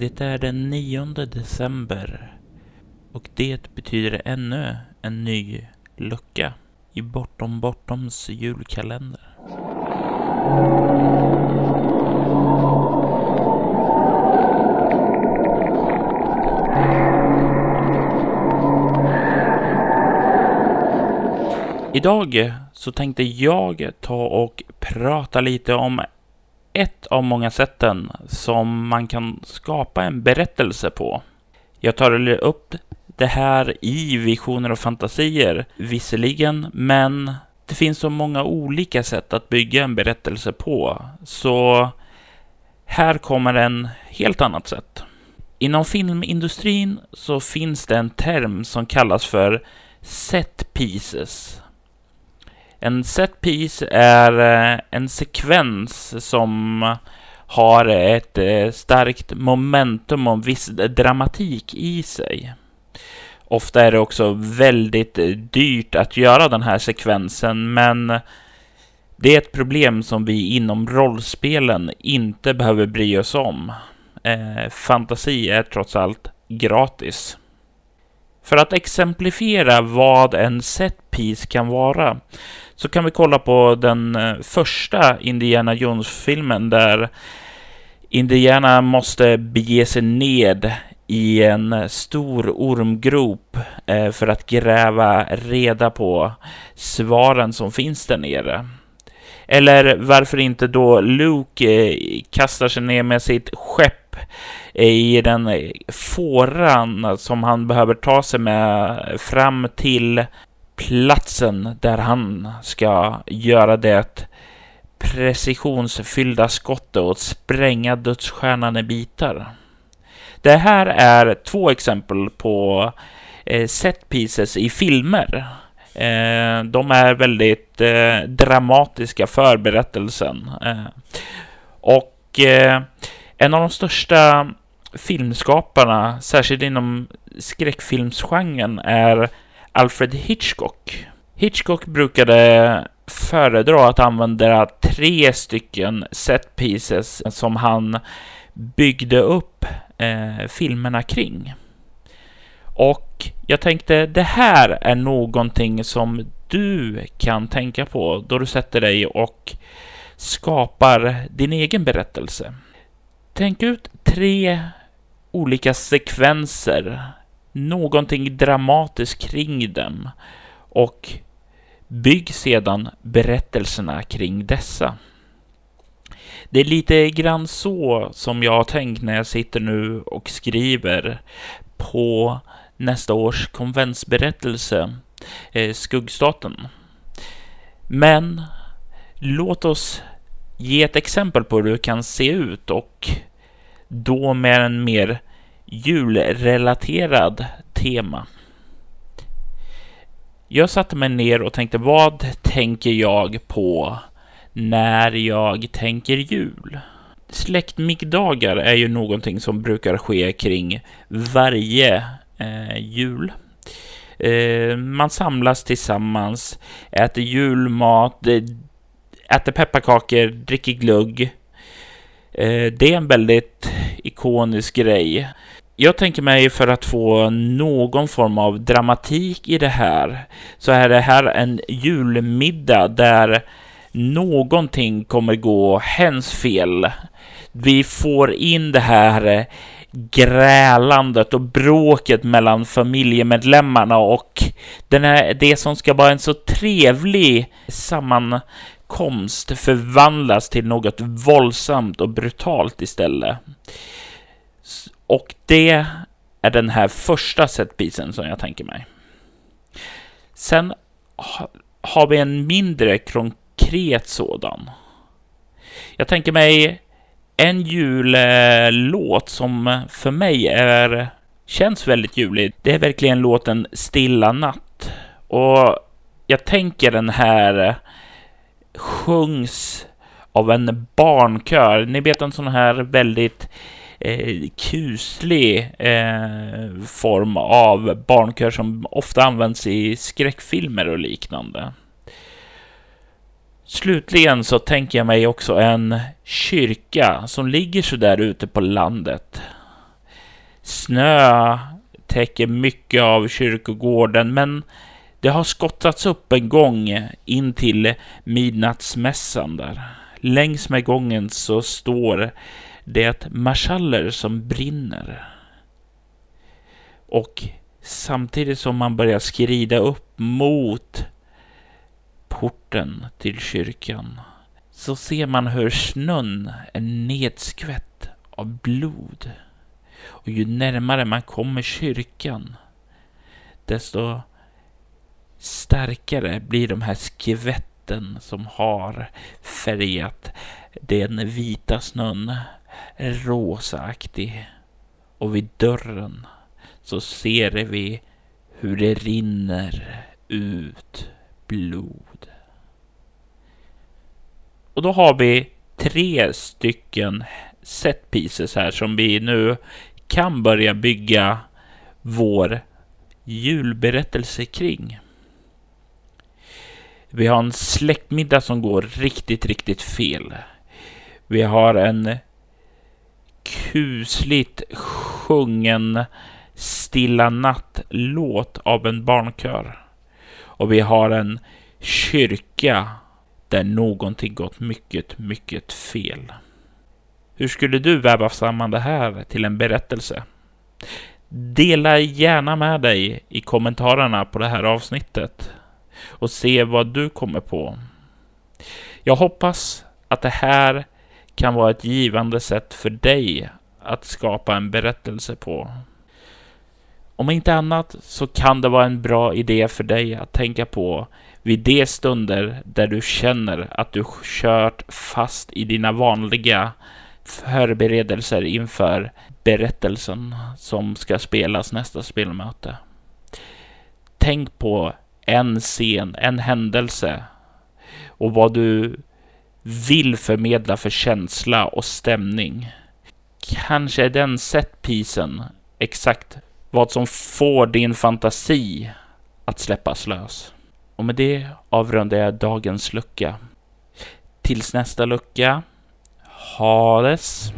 Det är den 9 december och det betyder ännu en ny lucka i Bortom Bortoms julkalender. Idag så tänkte jag ta och prata lite om ett av många sätten som man kan skapa en berättelse på. Jag tar upp det här i visioner och fantasier, visserligen, men det finns så många olika sätt att bygga en berättelse på, så här kommer en helt annat sätt. Inom filmindustrin så finns det en term som kallas för set pieces. En set piece är eh, en sekvens som har ett eh, starkt momentum och viss dramatik i sig. Ofta är det också väldigt eh, dyrt att göra den här sekvensen, men det är ett problem som vi inom rollspelen inte behöver bry oss om. Fantasi är trots allt gratis. För att exemplifiera vad en set piece kan vara så kan vi kolla på den eh, första Indiana Jones-filmen där Indiana måste bege sig ned i en stor ormgrop eh, för att gräva reda på svaren som finns där nere. Eller varför inte då Luke eh, kastar sig ner med sitt skepp i den fåran som han behöver ta sig med fram till platsen där han ska göra det precisionsfyllda skottet och spränga dödsstjärnan i bitar. Det här är två exempel på eh, set pieces i filmer. Eh, de är väldigt eh, dramatiska för berättelsen. Eh, och eh, en av de största filmskaparna, särskilt inom skräckfilmsgenren, är Alfred Hitchcock. Hitchcock brukade föredra att använda tre stycken set pieces som han byggde upp eh, filmerna kring. Och jag tänkte det här är någonting som du kan tänka på då du sätter dig och skapar din egen berättelse. Tänk ut tre olika sekvenser, någonting dramatiskt kring dem och bygg sedan berättelserna kring dessa. Det är lite grann så som jag har tänkt när jag sitter nu och skriver på nästa års konventsberättelse, eh, Skuggstaten. Men låt oss ge ett exempel på hur det kan se ut och då med en mer julrelaterad tema. Jag satte mig ner och tänkte vad tänker jag på när jag tänker jul. Släktmiddagar är ju någonting som brukar ske kring varje eh, jul. Eh, man samlas tillsammans, äter julmat, eh, äter pepparkakor, dricker glögg. Eh, det är en väldigt ikonisk grej. Jag tänker mig för att få någon form av dramatik i det här, så är det här en julmiddag där någonting kommer gå hens fel. Vi får in det här grälandet och bråket mellan familjemedlemmarna och den här, det som ska vara en så trevlig sammankomst förvandlas till något våldsamt och brutalt istället. Och det är den här första setpisen som jag tänker mig. Sen har vi en mindre konkret sådan. Jag tänker mig en jullåt som för mig är, känns väldigt julig. Det är verkligen låten Stilla natt. Och jag tänker den här sjungs av en barnkör. Ni vet en sån här väldigt eh, kuslig eh, form av barnkör som ofta används i skräckfilmer och liknande. Slutligen så tänker jag mig också en kyrka som ligger så där ute på landet. Snö täcker mycket av kyrkogården, men det har skottats upp en gång in till midnattsmässan där. Längs med gången så står det marschaller som brinner. Och samtidigt som man börjar skrida upp mot porten till kyrkan så ser man hur snön är nedskvätt av blod. Och ju närmare man kommer kyrkan, desto starkare blir de här skvätten som har färgat den vita snön rosaaktig. Och vid dörren så ser vi hur det rinner ut blod. Och då har vi tre stycken set pieces här som vi nu kan börja bygga vår julberättelse kring. Vi har en släktmiddag som går riktigt, riktigt fel. Vi har en kusligt sjungen Stilla natt-låt av en barnkör. Och vi har en kyrka där någonting gått mycket, mycket fel. Hur skulle du väva samman det här till en berättelse? Dela gärna med dig i kommentarerna på det här avsnittet och se vad du kommer på. Jag hoppas att det här kan vara ett givande sätt för dig att skapa en berättelse på. Om inte annat så kan det vara en bra idé för dig att tänka på vid de stunder där du känner att du kört fast i dina vanliga förberedelser inför berättelsen som ska spelas nästa spelmöte. Tänk på en scen, en händelse och vad du vill förmedla för känsla och stämning. Kanske är den setpisen exakt vad som får din fantasi att släppas lös. Och med det avrundar jag dagens lucka. Tills nästa lucka. Hades.